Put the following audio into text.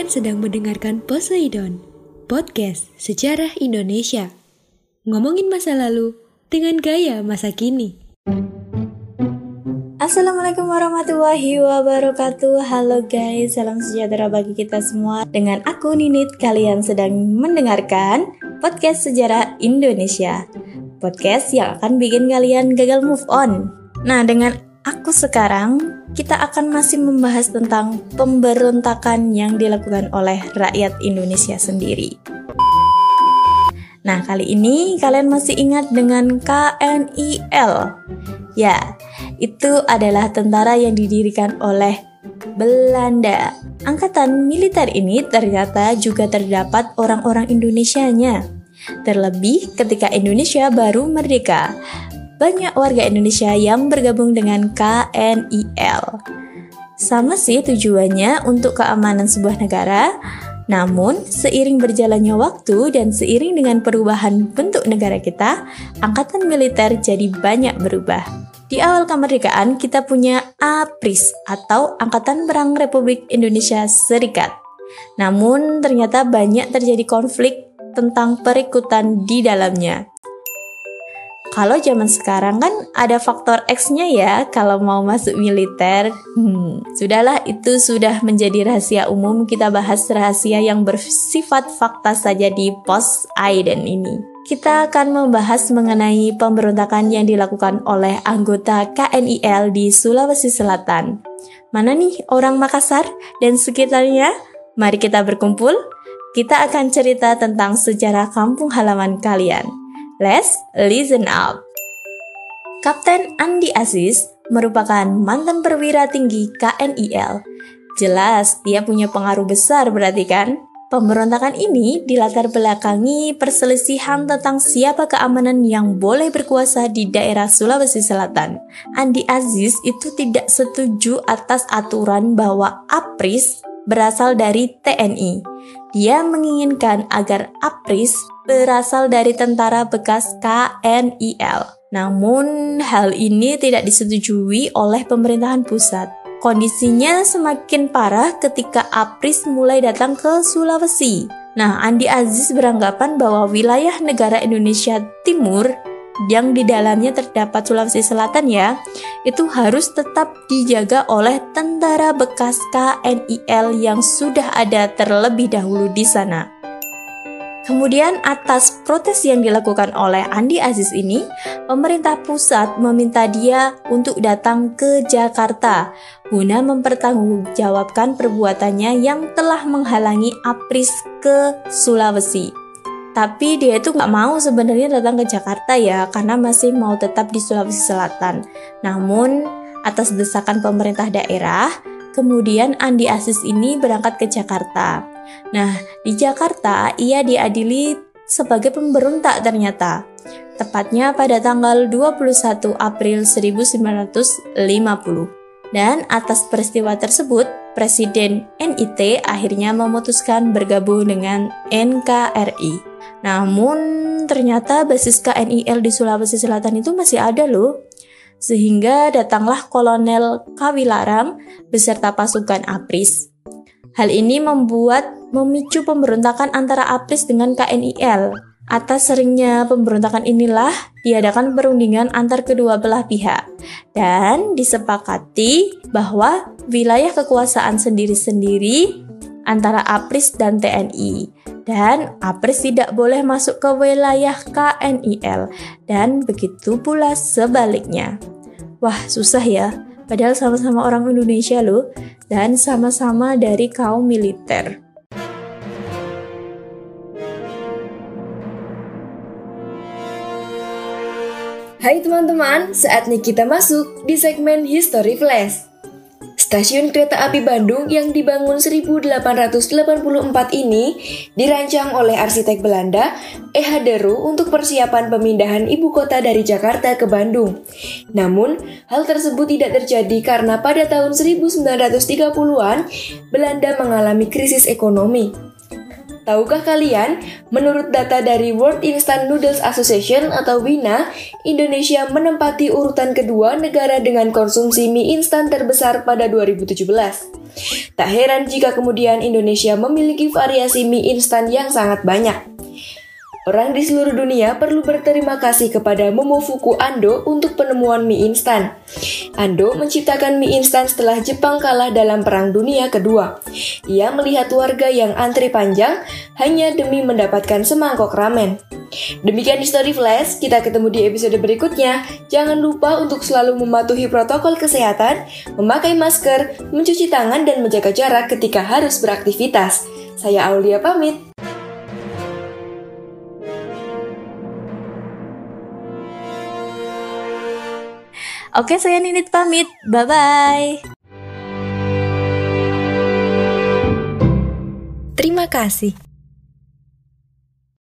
Kalian sedang mendengarkan Poseidon, podcast sejarah Indonesia. Ngomongin masa lalu dengan gaya masa kini. Assalamualaikum warahmatullahi wabarakatuh Halo guys, salam sejahtera bagi kita semua Dengan aku Ninit, kalian sedang mendengarkan Podcast Sejarah Indonesia Podcast yang akan bikin kalian gagal move on Nah, dengan aku sekarang kita akan masih membahas tentang pemberontakan yang dilakukan oleh rakyat Indonesia sendiri. Nah, kali ini kalian masih ingat dengan KNIL? Ya, itu adalah tentara yang didirikan oleh Belanda. Angkatan militer ini ternyata juga terdapat orang-orang Indonesianya. Terlebih ketika Indonesia baru merdeka banyak warga Indonesia yang bergabung dengan KNIL. Sama sih tujuannya untuk keamanan sebuah negara, namun seiring berjalannya waktu dan seiring dengan perubahan bentuk negara kita, angkatan militer jadi banyak berubah. Di awal kemerdekaan kita punya APRIS atau Angkatan Perang Republik Indonesia Serikat. Namun ternyata banyak terjadi konflik tentang perikutan di dalamnya. Kalau zaman sekarang kan ada faktor X-nya ya kalau mau masuk militer. Hmm, sudahlah itu sudah menjadi rahasia umum. Kita bahas rahasia yang bersifat fakta saja di post Aiden ini. Kita akan membahas mengenai pemberontakan yang dilakukan oleh anggota KNIL di Sulawesi Selatan. Mana nih orang Makassar dan sekitarnya? Mari kita berkumpul. Kita akan cerita tentang sejarah kampung halaman kalian. Let's listen up. Kapten Andi Aziz merupakan mantan perwira tinggi KNIL. Jelas, dia punya pengaruh besar berarti kan? Pemberontakan ini dilatar belakangi perselisihan tentang siapa keamanan yang boleh berkuasa di daerah Sulawesi Selatan. Andi Aziz itu tidak setuju atas aturan bahwa APRIS berasal dari TNI. Dia menginginkan agar APRIS berasal dari tentara bekas KNIL. Namun, hal ini tidak disetujui oleh pemerintahan pusat. Kondisinya semakin parah ketika APRIS mulai datang ke Sulawesi. Nah, Andi Aziz beranggapan bahwa wilayah negara Indonesia Timur yang di dalamnya terdapat Sulawesi Selatan ya, itu harus tetap dijaga oleh tentara bekas KNIL yang sudah ada terlebih dahulu di sana. Kemudian atas protes yang dilakukan oleh Andi Aziz ini, pemerintah pusat meminta dia untuk datang ke Jakarta guna mempertanggungjawabkan perbuatannya yang telah menghalangi APRIS ke Sulawesi. Tapi dia itu nggak mau sebenarnya datang ke Jakarta ya, karena masih mau tetap di Sulawesi Selatan. Namun, atas desakan pemerintah daerah, kemudian Andi Aziz ini berangkat ke Jakarta. Nah, di Jakarta ia diadili sebagai pemberontak ternyata. Tepatnya pada tanggal 21 April 1950. Dan atas peristiwa tersebut, Presiden NIT akhirnya memutuskan bergabung dengan NKRI. Namun ternyata basis KNIL di Sulawesi Selatan itu masih ada loh. Sehingga datanglah Kolonel Kawilarang beserta pasukan APRIS. Hal ini membuat memicu pemberontakan antara APRIS dengan KNIL. Atas seringnya pemberontakan inilah diadakan perundingan antar kedua belah pihak dan disepakati bahwa wilayah kekuasaan sendiri-sendiri antara APRIS dan TNI dan APRIS tidak boleh masuk ke wilayah KNIL dan begitu pula sebaliknya. Wah, susah ya. Padahal sama-sama orang Indonesia loh dan sama-sama dari kaum militer. Hai teman-teman, saatnya kita masuk di segmen History Flash. Stasiun kereta api Bandung yang dibangun 1884 ini dirancang oleh arsitek Belanda E. Deru untuk persiapan pemindahan ibu kota dari Jakarta ke Bandung. Namun, hal tersebut tidak terjadi karena pada tahun 1930-an Belanda mengalami krisis ekonomi. Tahukah kalian, menurut data dari World Instant Noodles Association atau WINA, Indonesia menempati urutan kedua negara dengan konsumsi mie instan terbesar pada 2017. Tak heran jika kemudian Indonesia memiliki variasi mie instan yang sangat banyak. Orang di seluruh dunia perlu berterima kasih kepada Momofuku Ando untuk penemuan mie instan. Ando menciptakan mie instan setelah Jepang kalah dalam Perang Dunia Kedua. Ia melihat warga yang antri panjang hanya demi mendapatkan semangkok ramen. Demikian Story Flash, kita ketemu di episode berikutnya. Jangan lupa untuk selalu mematuhi protokol kesehatan, memakai masker, mencuci tangan, dan menjaga jarak ketika harus beraktivitas. Saya Aulia pamit. Oke, saya Ninit pamit. Bye-bye. Terima kasih.